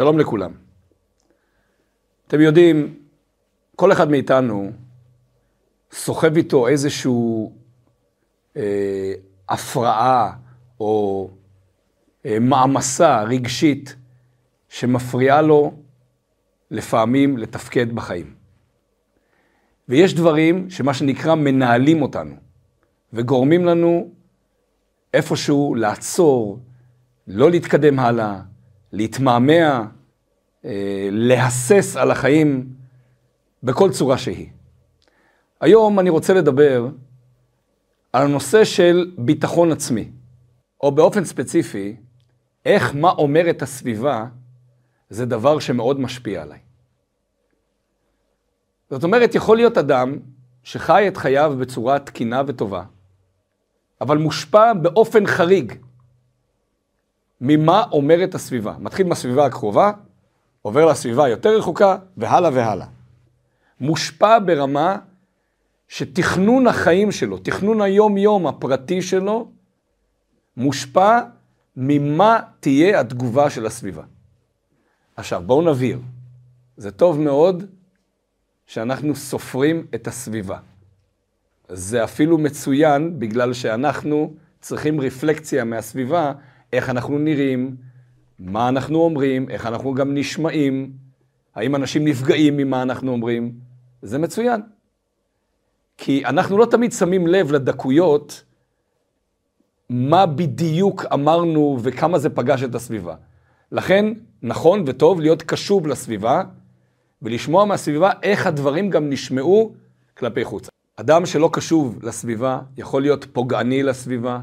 שלום לכולם. אתם יודעים, כל אחד מאיתנו סוחב איתו איזשהו אה, הפרעה או אה, מעמסה רגשית שמפריעה לו לפעמים לתפקד בחיים. ויש דברים שמה שנקרא מנהלים אותנו וגורמים לנו איפשהו לעצור, לא להתקדם הלאה, להתמהמה, אה, להסס על החיים בכל צורה שהיא. היום אני רוצה לדבר על הנושא של ביטחון עצמי, או באופן ספציפי, איך מה אומרת הסביבה זה דבר שמאוד משפיע עליי. זאת אומרת, יכול להיות אדם שחי את חייו בצורה תקינה וטובה, אבל מושפע באופן חריג ממה אומרת הסביבה. מתחיל מהסביבה הקרובה, עובר לסביבה היותר רחוקה, והלאה והלאה. מושפע ברמה שתכנון החיים שלו, תכנון היום-יום הפרטי שלו, מושפע ממה תהיה התגובה של הסביבה. עכשיו, בואו נבהיר. זה טוב מאוד שאנחנו סופרים את הסביבה. זה אפילו מצוין בגלל שאנחנו צריכים רפלקציה מהסביבה איך אנחנו נראים, מה אנחנו אומרים, איך אנחנו גם נשמעים, האם אנשים נפגעים ממה אנחנו אומרים, זה מצוין. כי אנחנו לא תמיד שמים לב לדקויות, מה בדיוק אמרנו וכמה זה פגש את הסביבה. לכן, נכון וטוב להיות קשוב לסביבה, ולשמוע מהסביבה איך הדברים גם נשמעו כלפי חוץ. אדם שלא קשוב לסביבה יכול להיות פוגעני לסביבה,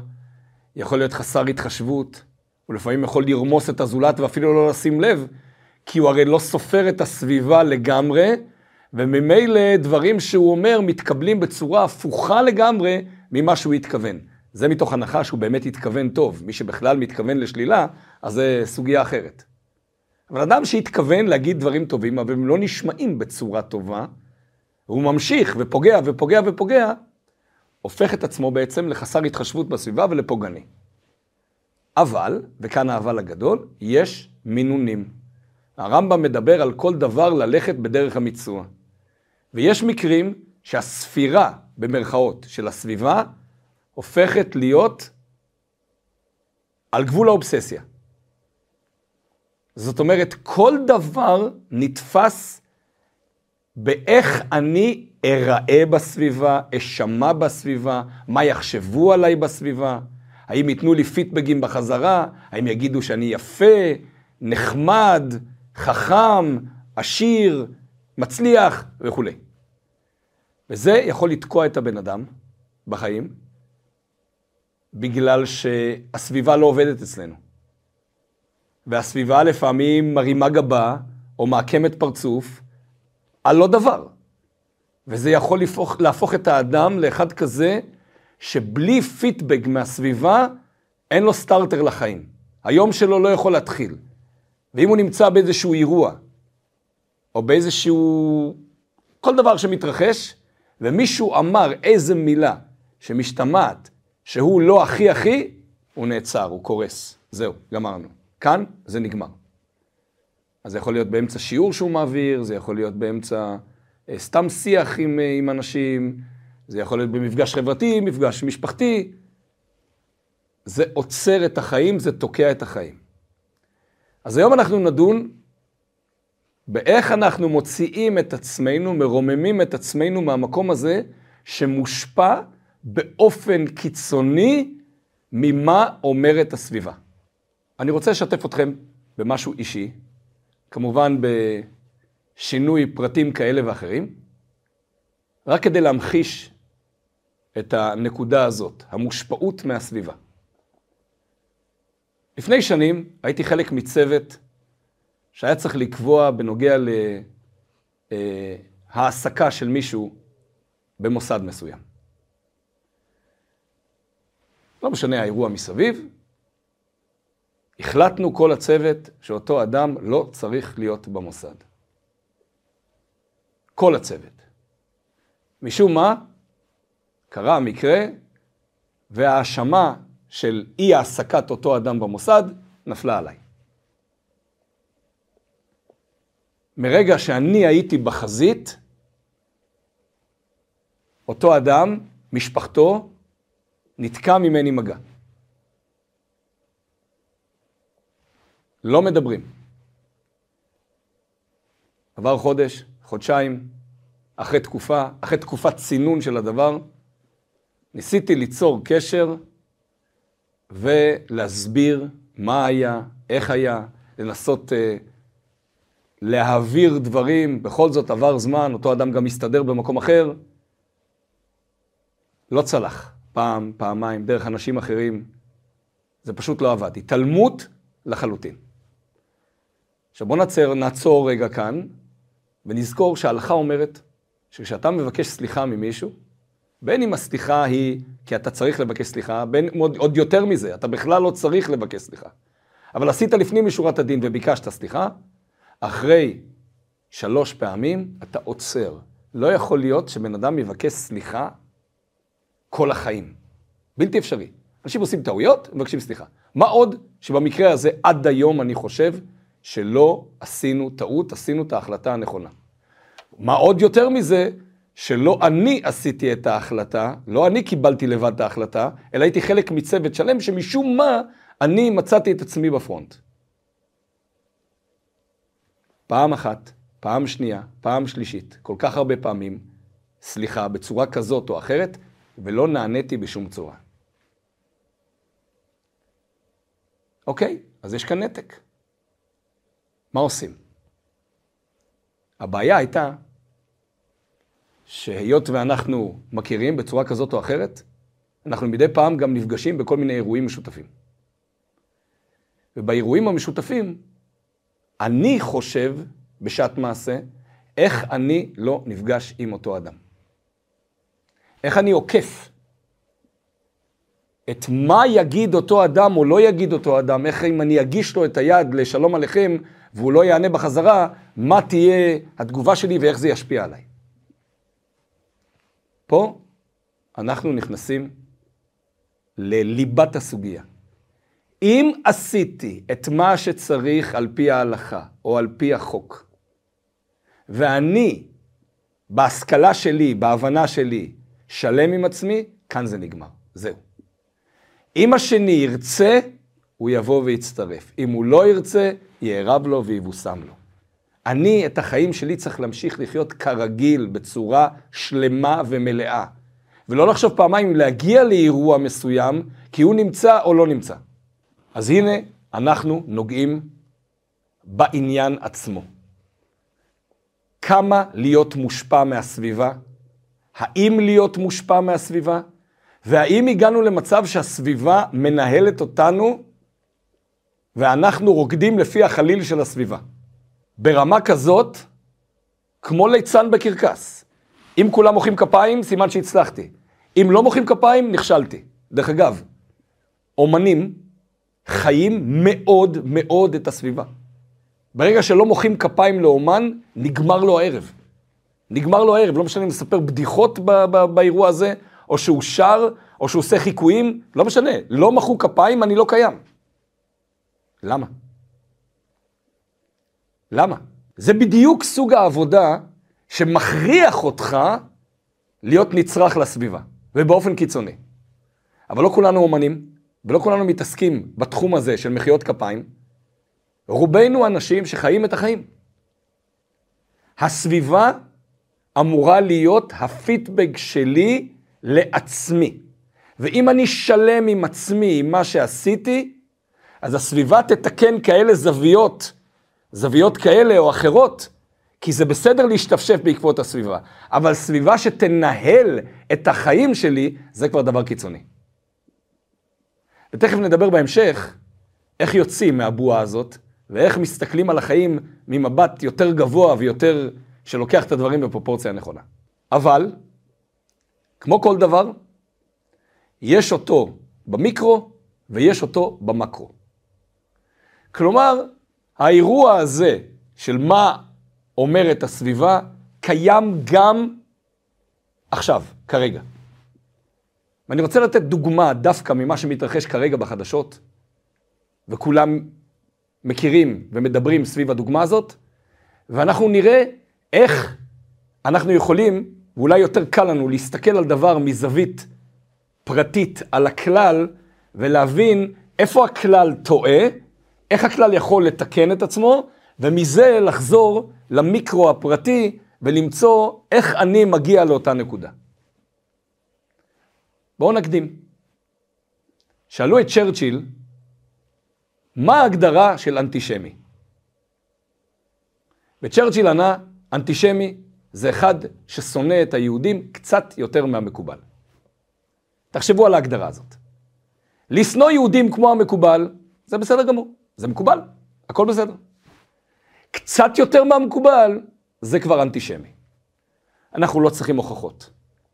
יכול להיות חסר התחשבות, הוא לפעמים יכול לרמוס את הזולת ואפילו לא לשים לב, כי הוא הרי לא סופר את הסביבה לגמרי, וממילא דברים שהוא אומר מתקבלים בצורה הפוכה לגמרי ממה שהוא התכוון. זה מתוך הנחה שהוא באמת התכוון טוב. מי שבכלל מתכוון לשלילה, אז זה סוגיה אחרת. אבל אדם שהתכוון להגיד דברים טובים, אבל הם לא נשמעים בצורה טובה, והוא ממשיך ופוגע ופוגע ופוגע, הופך את עצמו בעצם לחסר התחשבות בסביבה ולפוגעני. אבל, וכאן האבל הגדול, יש מינונים. הרמב"ם מדבר על כל דבר ללכת בדרך המיצוע. ויש מקרים שהספירה, במרכאות, של הסביבה, הופכת להיות על גבול האובססיה. זאת אומרת, כל דבר נתפס באיך אני אראה בסביבה, אשמע בסביבה, מה יחשבו עליי בסביבה, האם ייתנו לי פידבגים בחזרה, האם יגידו שאני יפה, נחמד, חכם, עשיר, מצליח וכולי. וזה יכול לתקוע את הבן אדם בחיים, בגלל שהסביבה לא עובדת אצלנו. והסביבה לפעמים מרימה גבה, או מעקמת פרצוף, על לא דבר. וזה יכול להפוך, להפוך את האדם לאחד כזה שבלי פידבק מהסביבה, אין לו סטארטר לחיים. היום שלו לא יכול להתחיל. ואם הוא נמצא באיזשהו אירוע, או באיזשהו... כל דבר שמתרחש, ומישהו אמר איזה מילה שמשתמעת שהוא לא הכי הכי, הוא נעצר, הוא קורס. זהו, גמרנו. כאן זה נגמר. אז זה יכול להיות באמצע שיעור שהוא מעביר, זה יכול להיות באמצע אה, סתם שיח עם, אה, עם אנשים, זה יכול להיות במפגש חברתי, מפגש משפחתי. זה עוצר את החיים, זה תוקע את החיים. אז היום אנחנו נדון באיך אנחנו מוציאים את עצמנו, מרוממים את עצמנו מהמקום הזה שמושפע באופן קיצוני ממה אומרת הסביבה. אני רוצה לשתף אתכם במשהו אישי, כמובן בשינוי פרטים כאלה ואחרים, רק כדי להמחיש את הנקודה הזאת, המושפעות מהסביבה. לפני שנים הייתי חלק מצוות שהיה צריך לקבוע בנוגע להעסקה של מישהו במוסד מסוים. לא משנה האירוע מסביב, החלטנו כל הצוות שאותו אדם לא צריך להיות במוסד. כל הצוות. משום מה, קרה המקרה וההאשמה של אי העסקת אותו אדם במוסד נפלה עליי. מרגע שאני הייתי בחזית, אותו אדם, משפחתו, נתקע ממני מגע. לא מדברים. עבר חודש, חודשיים, אחרי תקופה, אחרי תקופת צינון של הדבר, ניסיתי ליצור קשר ולהסביר מה היה, איך היה, לנסות uh, להעביר דברים, בכל זאת עבר זמן, אותו אדם גם הסתדר במקום אחר. לא צלח, פעם, פעמיים, דרך אנשים אחרים, זה פשוט לא עבד. התעלמות לחלוטין. עכשיו בואו נעצור, נעצור רגע כאן, ונזכור שההלכה אומרת שכשאתה מבקש סליחה ממישהו, בין אם הסליחה היא כי אתה צריך לבקש סליחה, בין עוד, עוד יותר מזה, אתה בכלל לא צריך לבקש סליחה. אבל עשית לפנים משורת הדין וביקשת סליחה, אחרי שלוש פעמים אתה עוצר. לא יכול להיות שבן אדם יבקש סליחה כל החיים. בלתי אפשרי. אנשים עושים טעויות, מבקשים סליחה. מה עוד שבמקרה הזה עד היום אני חושב שלא עשינו טעות, עשינו את ההחלטה הנכונה. מה עוד יותר מזה, שלא אני עשיתי את ההחלטה, לא אני קיבלתי לבד את ההחלטה, אלא הייתי חלק מצוות שלם שמשום מה אני מצאתי את עצמי בפרונט. פעם אחת, פעם שנייה, פעם שלישית, כל כך הרבה פעמים, סליחה, בצורה כזאת או אחרת, ולא נעניתי בשום צורה. אוקיי, אז יש כאן נתק. מה עושים? הבעיה הייתה שהיות ואנחנו מכירים בצורה כזאת או אחרת, אנחנו מדי פעם גם נפגשים בכל מיני אירועים משותפים. ובאירועים המשותפים, אני חושב בשעת מעשה, איך אני לא נפגש עם אותו אדם. איך אני עוקף את מה יגיד אותו אדם או לא יגיד אותו אדם, איך אם אני אגיש לו את היד לשלום עליכם והוא לא יענה בחזרה, מה תהיה התגובה שלי ואיך זה ישפיע עליי. פה אנחנו נכנסים לליבת הסוגיה. אם עשיתי את מה שצריך על פי ההלכה או על פי החוק, ואני, בהשכלה שלי, בהבנה שלי, שלם עם עצמי, כאן זה נגמר. זהו. אם השני ירצה, הוא יבוא ויצטרף. אם הוא לא ירצה, יערב לו ויבושם לו. אני את החיים שלי צריך להמשיך לחיות כרגיל, בצורה שלמה ומלאה. ולא לחשוב פעמיים להגיע לאירוע מסוים, כי הוא נמצא או לא נמצא. אז הנה, אנחנו נוגעים בעניין עצמו. כמה להיות מושפע מהסביבה? האם להיות מושפע מהסביבה? והאם הגענו למצב שהסביבה מנהלת אותנו ואנחנו רוקדים לפי החליל של הסביבה? ברמה כזאת, כמו ליצן בקרקס. אם כולם מוחאים כפיים, סימן שהצלחתי. אם לא מוחאים כפיים, נכשלתי. דרך אגב, אומנים חיים מאוד מאוד את הסביבה. ברגע שלא מוחאים כפיים לאומן, נגמר לו הערב. נגמר לו הערב, לא משנה אם נספר בדיחות ב- ב- באירוע הזה, או שהוא שר, או שהוא עושה חיקויים, לא משנה. לא מחאו כפיים, אני לא קיים. למה? למה? זה בדיוק סוג העבודה שמכריח אותך להיות נצרך לסביבה, ובאופן קיצוני. אבל לא כולנו אומנים, ולא כולנו מתעסקים בתחום הזה של מחיאות כפיים. רובנו אנשים שחיים את החיים. הסביבה אמורה להיות הפידבק שלי לעצמי. ואם אני שלם עם עצמי, עם מה שעשיתי, אז הסביבה תתקן כאלה זוויות זוויות כאלה או אחרות, כי זה בסדר להשתפשף בעקבות הסביבה, אבל סביבה שתנהל את החיים שלי, זה כבר דבר קיצוני. ותכף נדבר בהמשך איך יוצאים מהבועה הזאת, ואיך מסתכלים על החיים ממבט יותר גבוה ויותר שלוקח את הדברים בפרופורציה הנכונה. אבל, כמו כל דבר, יש אותו במיקרו ויש אותו במקרו. כלומר, האירוע הזה של מה אומרת הסביבה, קיים גם עכשיו, כרגע. ואני רוצה לתת דוגמה דווקא ממה שמתרחש כרגע בחדשות, וכולם מכירים ומדברים סביב הדוגמה הזאת, ואנחנו נראה איך אנחנו יכולים, ואולי יותר קל לנו, להסתכל על דבר מזווית פרטית על הכלל, ולהבין איפה הכלל טועה, איך הכלל יכול לתקן את עצמו, ומזה לחזור למיקרו הפרטי ולמצוא איך אני מגיע לאותה נקודה. בואו נקדים. שאלו את צ'רצ'יל, מה ההגדרה של אנטישמי? וצ'רצ'יל ענה, אנטישמי זה אחד ששונא את היהודים קצת יותר מהמקובל. תחשבו על ההגדרה הזאת. לשנוא יהודים כמו המקובל, זה בסדר גמור, זה מקובל, הכל בסדר. קצת יותר מהמקובל, זה כבר אנטישמי. אנחנו לא צריכים הוכחות.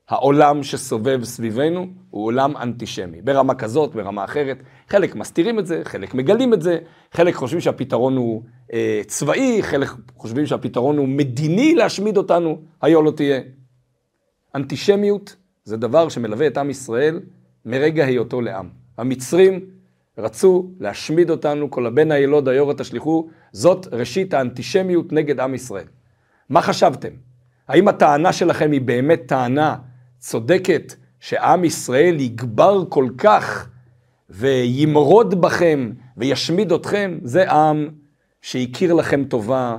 העולם שסובב סביבנו הוא עולם אנטישמי, ברמה כזאת, ברמה אחרת. חלק מסתירים את זה, חלק מגלים את זה, חלק חושבים שהפתרון הוא אה, צבאי, חלק חושבים שהפתרון הוא מדיני להשמיד אותנו, היה לא תהיה. אנטישמיות זה דבר שמלווה את עם ישראל מרגע היותו לעם. המצרים רצו להשמיד אותנו, כל הבן הילוד היורה תשליכו, זאת ראשית האנטישמיות נגד עם ישראל. מה חשבתם? האם הטענה שלכם היא באמת טענה צודקת שעם ישראל יגבר כל כך וימרוד בכם וישמיד אתכם? זה עם שהכיר לכם טובה,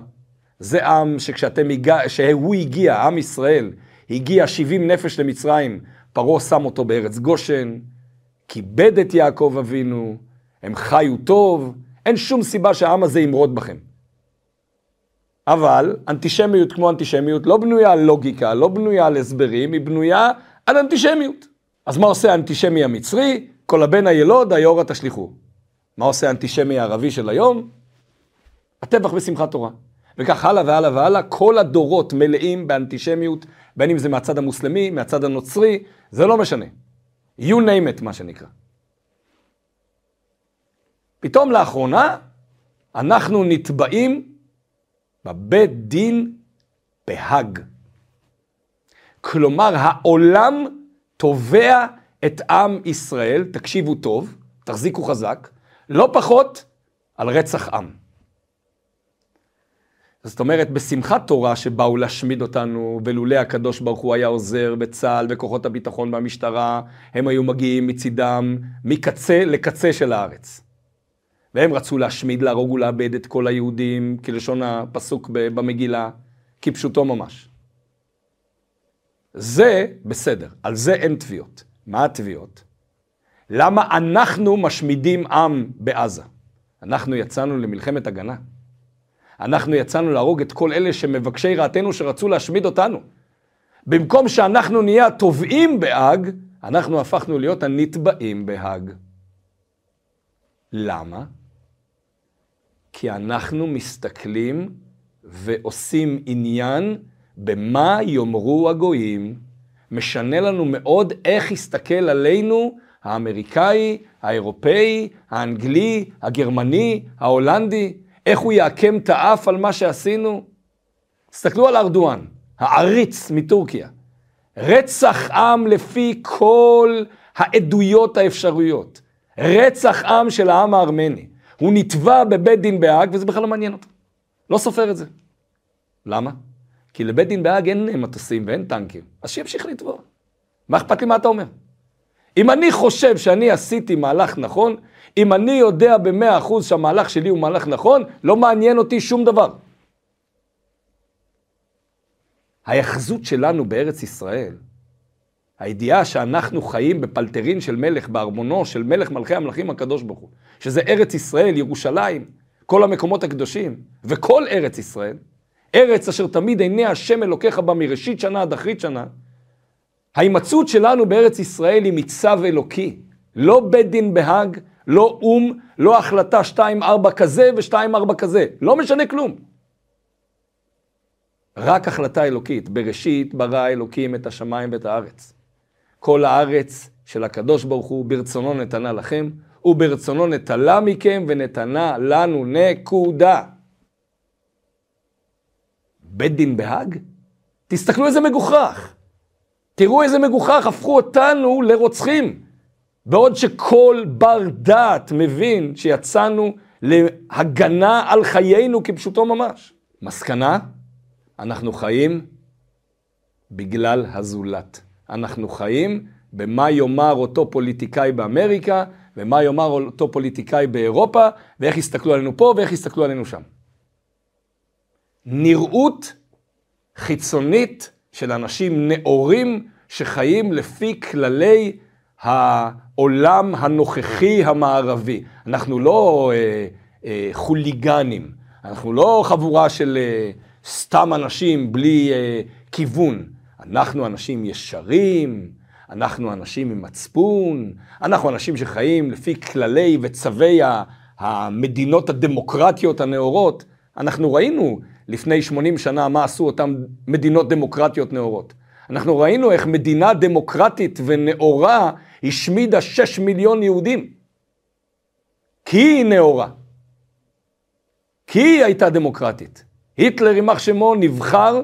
זה עם שכשאתם הגע, שהוא הגיע, עם ישראל, הגיע 70 נפש למצרים, פרעה שם אותו בארץ גושן, כיבד את יעקב אבינו, הם חיו טוב, אין שום סיבה שהעם הזה ימרוד בכם. אבל אנטישמיות כמו אנטישמיות לא בנויה על לוגיקה, לא בנויה על הסברים, היא בנויה על אנטישמיות. אז מה עושה האנטישמי המצרי? כל הבן הילוד, היאורה תשליכו. מה עושה האנטישמי הערבי של היום? הטבח בשמחת תורה. וכך הלאה והלאה והלאה, כל הדורות מלאים באנטישמיות, בין אם זה מהצד המוסלמי, מהצד הנוצרי, זה לא משנה. You name it, מה שנקרא. פתאום לאחרונה, אנחנו נתבעים בבית דין בהאג. כלומר, העולם תובע את עם ישראל, תקשיבו טוב, תחזיקו חזק, לא פחות על רצח עם. זאת אומרת, בשמחת תורה שבאו להשמיד אותנו, ולולא הקדוש ברוך הוא היה עוזר בצה"ל, וכוחות הביטחון והמשטרה, הם היו מגיעים מצידם מקצה לקצה של הארץ. והם רצו להשמיד, להרוג ולאבד את כל היהודים, כלשון הפסוק במגילה, כפשוטו ממש. זה בסדר, על זה אין תביעות. מה התביעות? למה אנחנו משמידים עם בעזה? אנחנו יצאנו למלחמת הגנה. אנחנו יצאנו להרוג את כל אלה שמבקשי רעתנו שרצו להשמיד אותנו. במקום שאנחנו נהיה התובעים בהאג, אנחנו הפכנו להיות הנתבעים בהאג. למה? כי אנחנו מסתכלים ועושים עניין במה יאמרו הגויים. משנה לנו מאוד איך יסתכל עלינו האמריקאי, האירופאי, האנגלי, הגרמני, ההולנדי, איך הוא יעקם את האף על מה שעשינו. תסתכלו על ארדואן, העריץ מטורקיה. רצח עם לפי כל העדויות האפשריות. רצח עם של העם הארמני. הוא נתבע בבית דין בהאג, וזה בכלל לא מעניין אותו. לא סופר את זה. למה? כי לבית דין בהאג אין מטוסים ואין טנקים, אז שימשיך לתבוע. מה אכפת לי מה אתה אומר? אם אני חושב שאני עשיתי מהלך נכון, אם אני יודע במאה אחוז שהמהלך שלי הוא מהלך נכון, לא מעניין אותי שום דבר. ההיאחזות שלנו בארץ ישראל, הידיעה שאנחנו חיים בפלטרין של מלך, בארמונו של מלך מלכי המלכים הקדוש ברוך הוא, שזה ארץ ישראל, ירושלים, כל המקומות הקדושים, וכל ארץ ישראל, ארץ אשר תמיד עיני השם אלוקיך בה מראשית שנה עד אחרית שנה, ההימצאות שלנו בארץ ישראל היא מצו אלוקי, לא בית דין בהאג, לא או"ם, לא החלטה 2-4 כזה ו-2-4 כזה, לא משנה כלום. רק החלטה אלוקית, בראשית ברא אלוקים את השמיים ואת הארץ. כל הארץ של הקדוש ברוך הוא ברצונו נתנה לכם, וברצונו נטלה מכם ונתנה לנו, נקודה. בית דין בהאג? תסתכלו איזה מגוחך. תראו איזה מגוחך, הפכו אותנו לרוצחים. בעוד שכל בר דעת מבין שיצאנו להגנה על חיינו כפשוטו ממש. מסקנה, אנחנו חיים בגלל הזולת. אנחנו חיים במה יאמר אותו פוליטיקאי באמריקה, ומה יאמר אותו פוליטיקאי באירופה, ואיך יסתכלו עלינו פה ואיך יסתכלו עלינו שם. נראות חיצונית של אנשים נאורים שחיים לפי כללי העולם הנוכחי המערבי. אנחנו לא אה, אה, חוליגנים, אנחנו לא חבורה של אה, סתם אנשים בלי אה, כיוון. אנחנו אנשים ישרים, אנחנו אנשים עם מצפון, אנחנו אנשים שחיים לפי כללי וצווי המדינות הדמוקרטיות הנאורות. אנחנו ראינו לפני 80 שנה מה עשו אותן מדינות דמוקרטיות נאורות. אנחנו ראינו איך מדינה דמוקרטית ונאורה השמידה 6 מיליון יהודים. כי היא נאורה. כי היא הייתה דמוקרטית. היטלר, יימח שמו, נבחר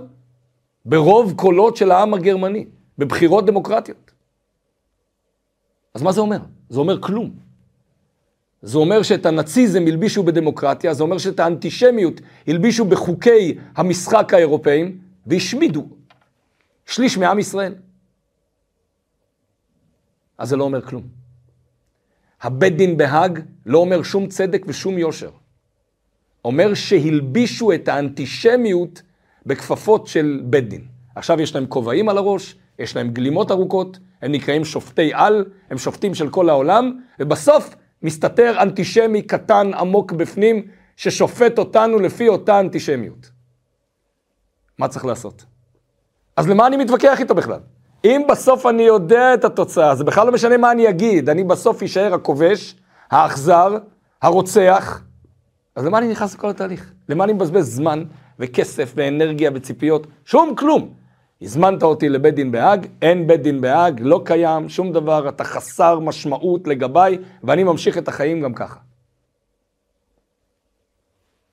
ברוב קולות של העם הגרמני, בבחירות דמוקרטיות. אז מה זה אומר? זה אומר כלום. זה אומר שאת הנאציזם הלבישו בדמוקרטיה, זה אומר שאת האנטישמיות הלבישו בחוקי המשחק האירופאים, והשמידו שליש מעם ישראל. אז זה לא אומר כלום. הבית דין בהאג לא אומר שום צדק ושום יושר. אומר שהלבישו את האנטישמיות בכפפות של בית דין. עכשיו יש להם כובעים על הראש, יש להם גלימות ארוכות, הם נקראים שופטי על, הם שופטים של כל העולם, ובסוף מסתתר אנטישמי קטן עמוק בפנים, ששופט אותנו לפי אותה אנטישמיות. מה צריך לעשות? אז למה אני מתווכח איתו בכלל? אם בסוף אני יודע את התוצאה, זה בכלל לא משנה מה אני אגיד, אני בסוף אשאר הכובש, האכזר, הרוצח, אז למה אני נכנס לכל התהליך? למה אני מבזבז זמן וכסף ואנרגיה וציפיות? שום כלום. הזמנת אותי לבית דין בהאג, אין בית דין בהאג, לא קיים, שום דבר, אתה חסר משמעות לגביי, ואני ממשיך את החיים גם ככה.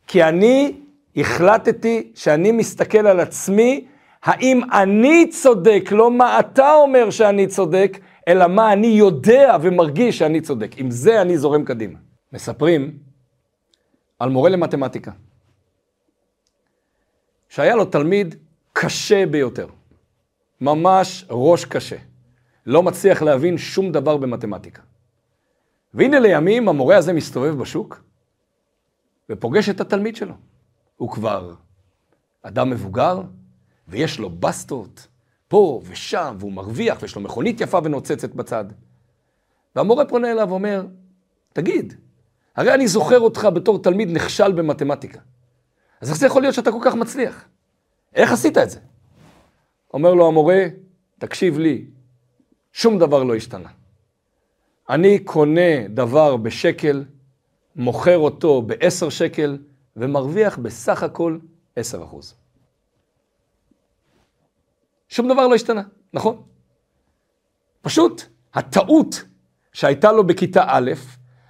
כי אני החלטתי שאני מסתכל על עצמי, האם אני צודק, לא מה אתה אומר שאני צודק, אלא מה אני יודע ומרגיש שאני צודק. עם זה אני זורם קדימה. מספרים על מורה למתמטיקה, שהיה לו תלמיד קשה ביותר. ממש ראש קשה. לא מצליח להבין שום דבר במתמטיקה. והנה לימים המורה הזה מסתובב בשוק ופוגש את התלמיד שלו. הוא כבר אדם מבוגר, ויש לו בסטות פה ושם, והוא מרוויח, ויש לו מכונית יפה ונוצצת בצד. והמורה פונה אליו ואומר, תגיד, הרי אני זוכר אותך בתור תלמיד נכשל במתמטיקה. אז איך זה יכול להיות שאתה כל כך מצליח? איך עשית את זה? אומר לו המורה, תקשיב לי, שום דבר לא השתנה. אני קונה דבר בשקל, מוכר אותו בעשר שקל, ומרוויח בסך הכל עשר אחוז. שום דבר לא השתנה, נכון? פשוט, הטעות שהייתה לו בכיתה א',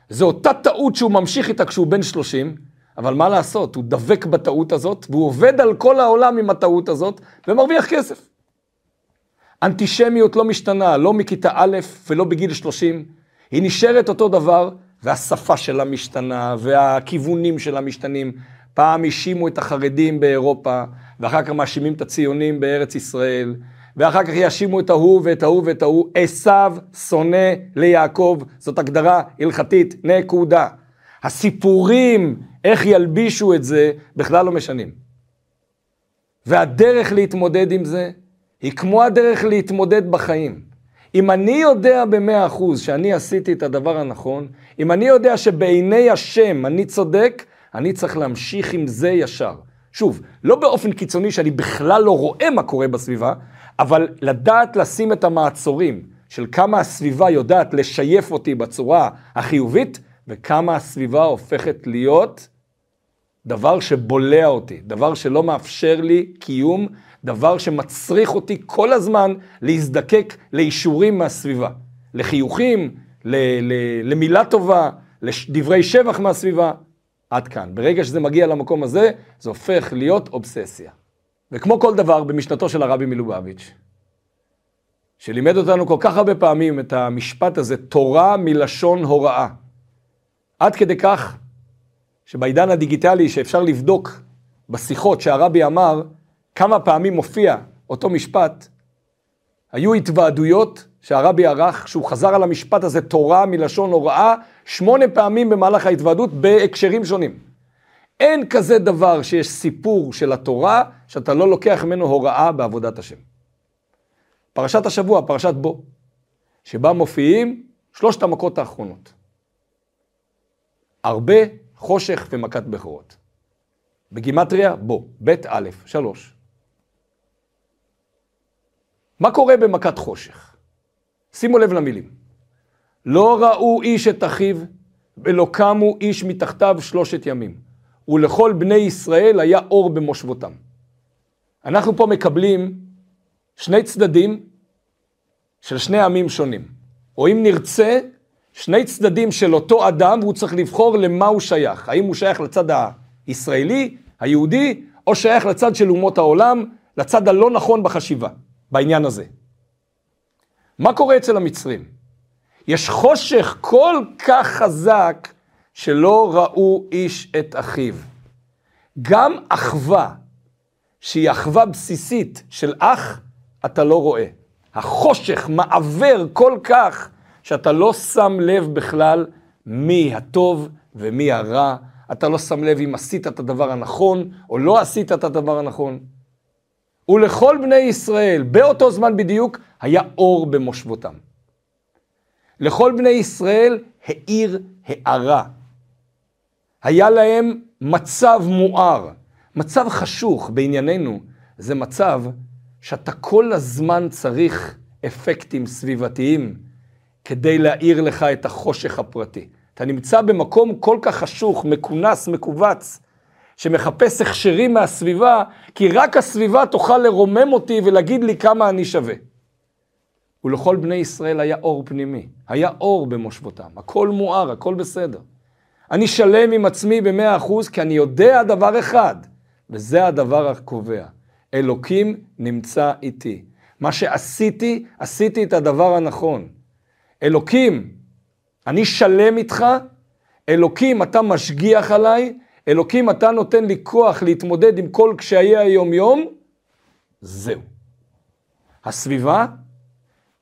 זו אותה טעות שהוא ממשיך איתה כשהוא בן 30, אבל מה לעשות, הוא דבק בטעות הזאת, והוא עובד על כל העולם עם הטעות הזאת, ומרוויח כסף. אנטישמיות לא משתנה, לא מכיתה א' ולא בגיל 30, היא נשארת אותו דבר, והשפה שלה משתנה, והכיוונים שלה משתנים. פעם האשימו את החרדים באירופה, ואחר כך מאשימים את הציונים בארץ ישראל, ואחר כך יאשימו את ההוא ואת ההוא ואת ההוא. עשיו שונא ליעקב, זאת הגדרה הלכתית, נקודה. הסיפורים, איך ילבישו את זה, בכלל לא משנים. והדרך להתמודד עם זה, היא כמו הדרך להתמודד בחיים. אם אני יודע במאה אחוז שאני עשיתי את הדבר הנכון, אם אני יודע שבעיני השם אני צודק, אני צריך להמשיך עם זה ישר. שוב, לא באופן קיצוני שאני בכלל לא רואה מה קורה בסביבה, אבל לדעת לשים את המעצורים של כמה הסביבה יודעת לשייף אותי בצורה החיובית, וכמה הסביבה הופכת להיות דבר שבולע אותי, דבר שלא מאפשר לי קיום, דבר שמצריך אותי כל הזמן להזדקק לאישורים מהסביבה, לחיוכים, ל- ל- למילה טובה, לדברי שבח מהסביבה. עד כאן. ברגע שזה מגיע למקום הזה, זה הופך להיות אובססיה. וכמו כל דבר במשנתו של הרבי מלובביץ', שלימד אותנו כל כך הרבה פעמים את המשפט הזה, תורה מלשון הוראה. עד כדי כך שבעידן הדיגיטלי שאפשר לבדוק בשיחות שהרבי אמר, כמה פעמים מופיע אותו משפט, היו התוועדויות שהרבי ערך, שהוא חזר על המשפט הזה, תורה מלשון הוראה, שמונה פעמים במהלך ההתוועדות בהקשרים שונים. אין כזה דבר שיש סיפור של התורה, שאתה לא לוקח ממנו הוראה בעבודת השם. פרשת השבוע, פרשת בו, שבה מופיעים שלושת המכות האחרונות. הרבה, חושך ומכת בכורות. בגימטריה, בו, בית א', שלוש. מה קורה במכת חושך? שימו לב למילים. לא ראו איש את אחיו, ולא קמו איש מתחתיו שלושת ימים. ולכל בני ישראל היה אור במושבותם. אנחנו פה מקבלים שני צדדים של שני עמים שונים. או אם נרצה, שני צדדים של אותו אדם, והוא צריך לבחור למה הוא שייך. האם הוא שייך לצד הישראלי, היהודי, או שייך לצד של אומות העולם, לצד הלא נכון בחשיבה, בעניין הזה. מה קורה אצל המצרים? יש חושך כל כך חזק שלא ראו איש את אחיו. גם אחווה, שהיא אחווה בסיסית של אח, אתה לא רואה. החושך מעוור כל כך, שאתה לא שם לב בכלל מי הטוב ומי הרע. אתה לא שם לב אם עשית את הדבר הנכון או לא עשית את הדבר הנכון. ולכל בני ישראל, באותו זמן בדיוק, היה אור במושבותם. לכל בני ישראל האיר הארה. היה להם מצב מואר. מצב חשוך בענייננו זה מצב שאתה כל הזמן צריך אפקטים סביבתיים כדי להאיר לך את החושך הפרטי. אתה נמצא במקום כל כך חשוך, מכונס, מכווץ, שמחפש הכשרים מהסביבה, כי רק הסביבה תוכל לרומם אותי ולהגיד לי כמה אני שווה. ולכל בני ישראל היה אור פנימי, היה אור במושבותם, הכל מואר, הכל בסדר. אני שלם עם עצמי במאה אחוז, כי אני יודע דבר אחד, וזה הדבר הקובע. אלוקים נמצא איתי. מה שעשיתי, עשיתי את הדבר הנכון. אלוקים, אני שלם איתך, אלוקים, אתה משגיח עליי, אלוקים, אתה נותן לי כוח להתמודד עם כל קשיי היום-יום, זהו. הסביבה,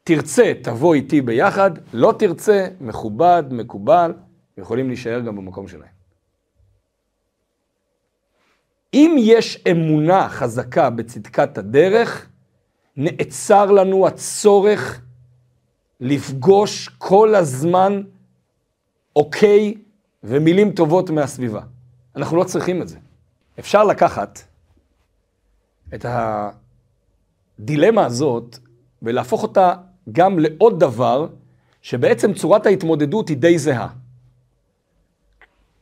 תרצה, תבוא איתי ביחד, לא תרצה, מכובד, מקובל, יכולים להישאר גם במקום שלהם. אם יש אמונה חזקה בצדקת הדרך, נעצר לנו הצורך לפגוש כל הזמן אוקיי ומילים טובות מהסביבה. אנחנו לא צריכים את זה. אפשר לקחת את הדילמה הזאת ולהפוך אותה גם לעוד דבר, שבעצם צורת ההתמודדות היא די זהה.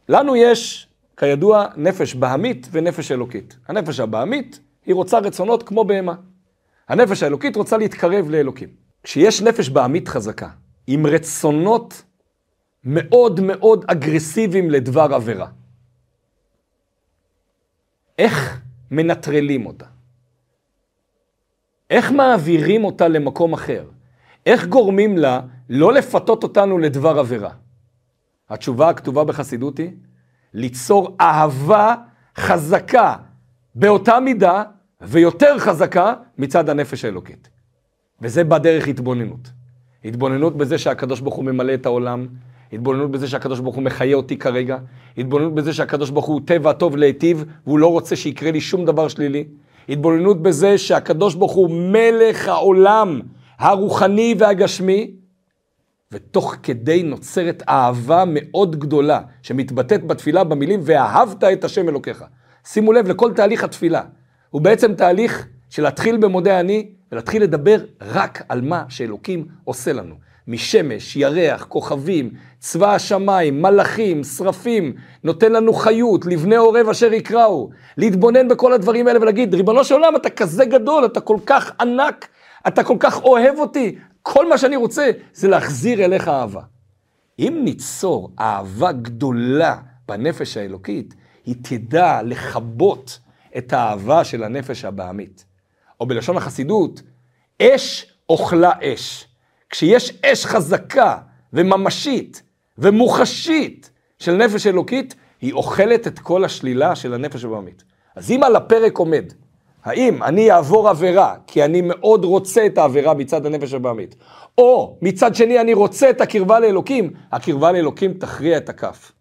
לנו יש, כידוע, נפש בהמית ונפש אלוקית. הנפש הבהמית, היא רוצה רצונות כמו בהמה. הנפש האלוקית רוצה להתקרב לאלוקים. כשיש נפש בהמית חזקה, עם רצונות מאוד מאוד אגרסיביים לדבר עבירה, איך מנטרלים אותה? איך מעבירים אותה למקום אחר? איך גורמים לה לא לפתות אותנו לדבר עבירה? התשובה הכתובה בחסידות היא ליצור אהבה חזקה באותה מידה ויותר חזקה מצד הנפש האלוקית. וזה בדרך התבוננות. התבוננות בזה שהקדוש ברוך הוא ממלא את העולם, התבוננות בזה שהקדוש ברוך הוא מחיה אותי כרגע, התבוננות בזה שהקדוש ברוך הוא טבע טוב להיטיב, והוא לא רוצה שיקרה לי שום דבר שלילי, התבוננות בזה שהקדוש ברוך הוא מלך העולם הרוחני והגשמי, ותוך כדי נוצרת אהבה מאוד גדולה, שמתבטאת בתפילה במילים, ואהבת את השם אלוקיך. שימו לב לכל תהליך התפילה. הוא בעצם תהליך של להתחיל במודה אני, ולהתחיל לדבר רק על מה שאלוקים עושה לנו. משמש, ירח, כוכבים, צבא השמיים, מלאכים, שרפים, נותן לנו חיות, לבני עורב אשר יקראו, להתבונן בכל הדברים האלה ולהגיד, ריבונו של עולם, אתה כזה גדול, אתה כל כך ענק, אתה כל כך אוהב אותי, כל מה שאני רוצה זה להחזיר אליך אהבה. אם ניצור אהבה גדולה בנפש האלוקית, היא תדע לכבות את האהבה של הנפש הבעמית. או בלשון החסידות, אש אוכלה אש. כשיש אש חזקה וממשית ומוחשית של נפש אלוקית, היא אוכלת את כל השלילה של הנפש הבעמית. אז אם על הפרק עומד, האם אני אעבור עבירה, כי אני מאוד רוצה את העבירה מצד הנפש הבעמית, או מצד שני אני רוצה את הקרבה לאלוקים, הקרבה לאלוקים תכריע את הכף.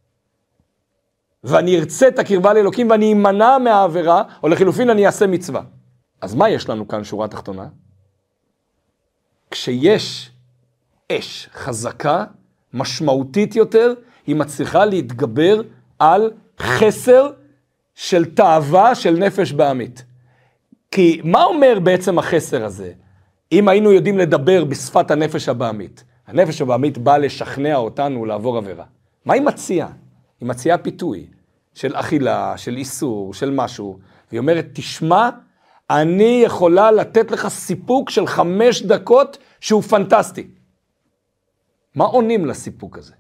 ואני ארצה את הקרבה לאלוקים ואני אמנע מהעבירה, או לחילופין אני אעשה מצווה. אז מה יש לנו כאן שורה תחתונה? כשיש אש חזקה, משמעותית יותר, היא מצליחה להתגבר על חסר של תאווה של נפש בעמית. כי מה אומר בעצם החסר הזה? אם היינו יודעים לדבר בשפת הנפש הבעמית, הנפש הבעמית באה לשכנע אותנו לעבור עבירה. מה היא מציעה? היא מציעה פיתוי של אכילה, של איסור, של משהו, והיא אומרת, תשמע, אני יכולה לתת לך סיפוק של חמש דקות שהוא פנטסטי. מה עונים לסיפוק הזה?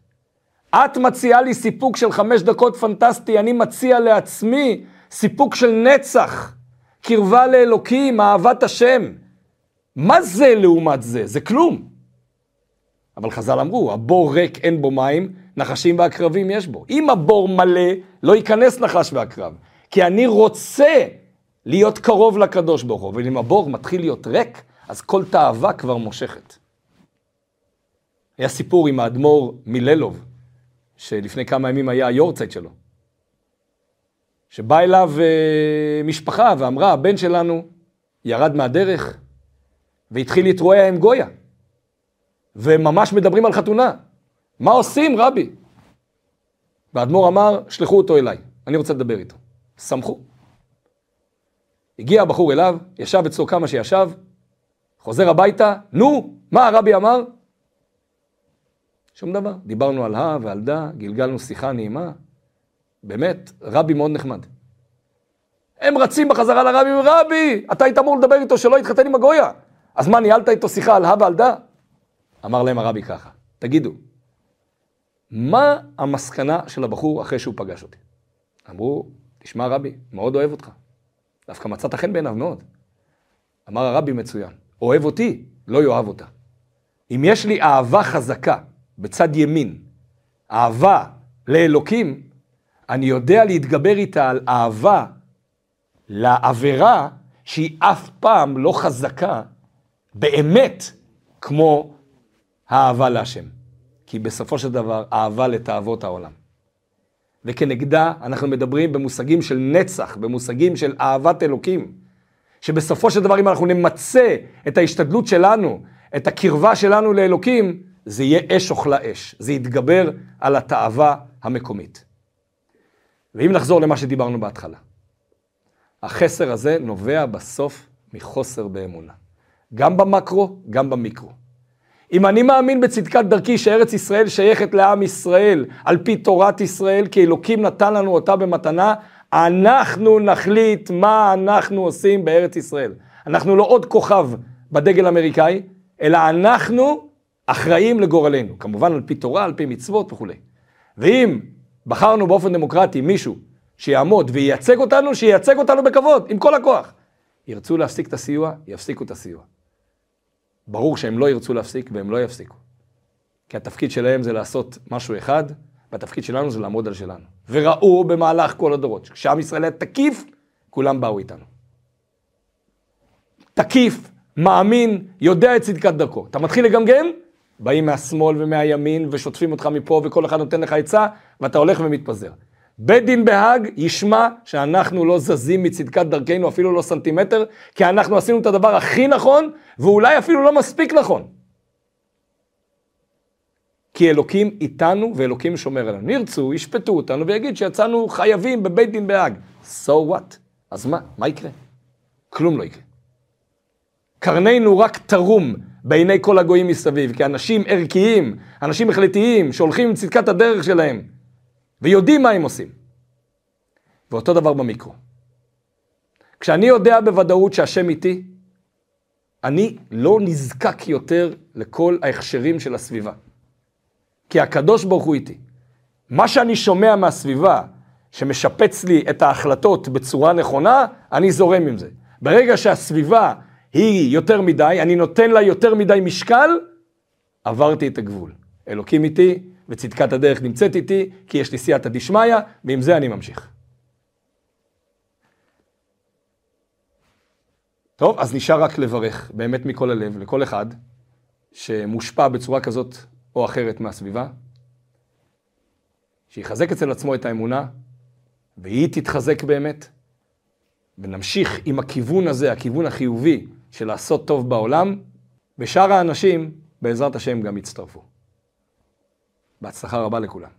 את מציעה לי סיפוק של חמש דקות פנטסטי, אני מציע לעצמי סיפוק של נצח, קרבה לאלוקים, אהבת השם. מה זה לעומת זה? זה כלום. אבל חז"ל אמרו, הבור ריק אין בו מים, נחשים ועקרבים יש בו. אם הבור מלא, לא ייכנס נחש ועקרב. כי אני רוצה להיות קרוב לקדוש ברוך הוא, אבל אם הבור מתחיל להיות ריק, אז כל תאווה כבר מושכת. היה סיפור עם האדמו"ר מיללוב, שלפני כמה ימים היה היורצייט שלו. שבא אליו אה, משפחה ואמרה, הבן שלנו ירד מהדרך והתחיל להתרועע עם גויה. וממש מדברים על חתונה. מה עושים, רבי? והאדמו"ר אמר, שלחו אותו אליי, אני רוצה לדבר איתו. שמחו. הגיע הבחור אליו, ישב אצלו כמה שישב, חוזר הביתה, נו, מה הרבי אמר? שום דבר. דיברנו על הא ועל דא, גלגלנו שיחה נעימה. באמת, רבי מאוד נחמד. הם רצים בחזרה לרבי, רבי, אתה היית אמור לדבר איתו שלא יתחתן עם הגויה. אז מה, ניהלת איתו שיחה על הא ועל דא? אמר להם הרבי ככה, תגידו, מה המסקנה של הבחור אחרי שהוא פגש אותי? אמרו, תשמע רבי, מאוד אוהב אותך. דווקא מצאת חן בעיניו מאוד. אמר הרבי מצוין, אוהב אותי, לא יאהב אותה. אם יש לי אהבה חזקה בצד ימין, אהבה לאלוקים, אני יודע להתגבר איתה על אהבה לעבירה שהיא אף פעם לא חזקה באמת כמו האהבה להשם. כי בסופו של דבר, אהבה לתאוות העולם. וכנגדה אנחנו מדברים במושגים של נצח, במושגים של אהבת אלוקים. שבסופו של דבר, אם אנחנו נמצה את ההשתדלות שלנו, את הקרבה שלנו לאלוקים, זה יהיה אש אוכלה אש. זה יתגבר על התאווה המקומית. ואם נחזור למה שדיברנו בהתחלה, החסר הזה נובע בסוף מחוסר באמונה. גם במקרו, גם במיקרו. אם אני מאמין בצדקת דרכי שארץ ישראל שייכת לעם ישראל, על פי תורת ישראל, כי אלוקים נתן לנו אותה במתנה, אנחנו נחליט מה אנחנו עושים בארץ ישראל. אנחנו לא עוד כוכב בדגל האמריקאי, אלא אנחנו אחראים לגורלנו. כמובן על פי תורה, על פי מצוות וכולי. ואם בחרנו באופן דמוקרטי מישהו שיעמוד וייצג אותנו, שייצג אותנו בכבוד, עם כל הכוח. ירצו להפסיק את הסיוע, יפסיקו את הסיוע. ברור שהם לא ירצו להפסיק והם לא יפסיקו. כי התפקיד שלהם זה לעשות משהו אחד, והתפקיד שלנו זה לעמוד על שלנו. וראו במהלך כל הדורות, כשעם ישראל היה תקיף, כולם באו איתנו. תקיף, מאמין, יודע את צדקת דרכו. אתה מתחיל לגמגם, באים מהשמאל ומהימין ושוטפים אותך מפה וכל אחד נותן לך עצה, ואתה הולך ומתפזר. בית דין בהאג ישמע שאנחנו לא זזים מצדקת דרכנו אפילו לא סנטימטר, כי אנחנו עשינו את הדבר הכי נכון, ואולי אפילו לא מספיק נכון. כי אלוקים איתנו ואלוקים שומר עלינו. ירצו, ישפטו אותנו ויגיד שיצאנו חייבים בבית דין בהאג. So what? אז מה? מה יקרה? כלום לא יקרה. קרננו רק תרום בעיני כל הגויים מסביב, כי אנשים ערכיים, אנשים החלטיים, שהולכים עם צדקת הדרך שלהם, ויודעים מה הם עושים. ואותו דבר במיקרו. כשאני יודע בוודאות שהשם איתי, אני לא נזקק יותר לכל ההכשרים של הסביבה. כי הקדוש ברוך הוא איתי. מה שאני שומע מהסביבה, שמשפץ לי את ההחלטות בצורה נכונה, אני זורם עם זה. ברגע שהסביבה היא יותר מדי, אני נותן לה יותר מדי משקל, עברתי את הגבול. אלוקים איתי, וצדקת הדרך נמצאת איתי, כי יש לי סייעתא דשמיא, ועם זה אני ממשיך. טוב, אז נשאר רק לברך, באמת מכל הלב, לכל אחד שמושפע בצורה כזאת או אחרת מהסביבה, שיחזק אצל עצמו את האמונה, והיא תתחזק באמת, ונמשיך עם הכיוון הזה, הכיוון החיובי של לעשות טוב בעולם, ושאר האנשים, בעזרת השם, גם יצטרפו. בהצלחה רבה לכולם.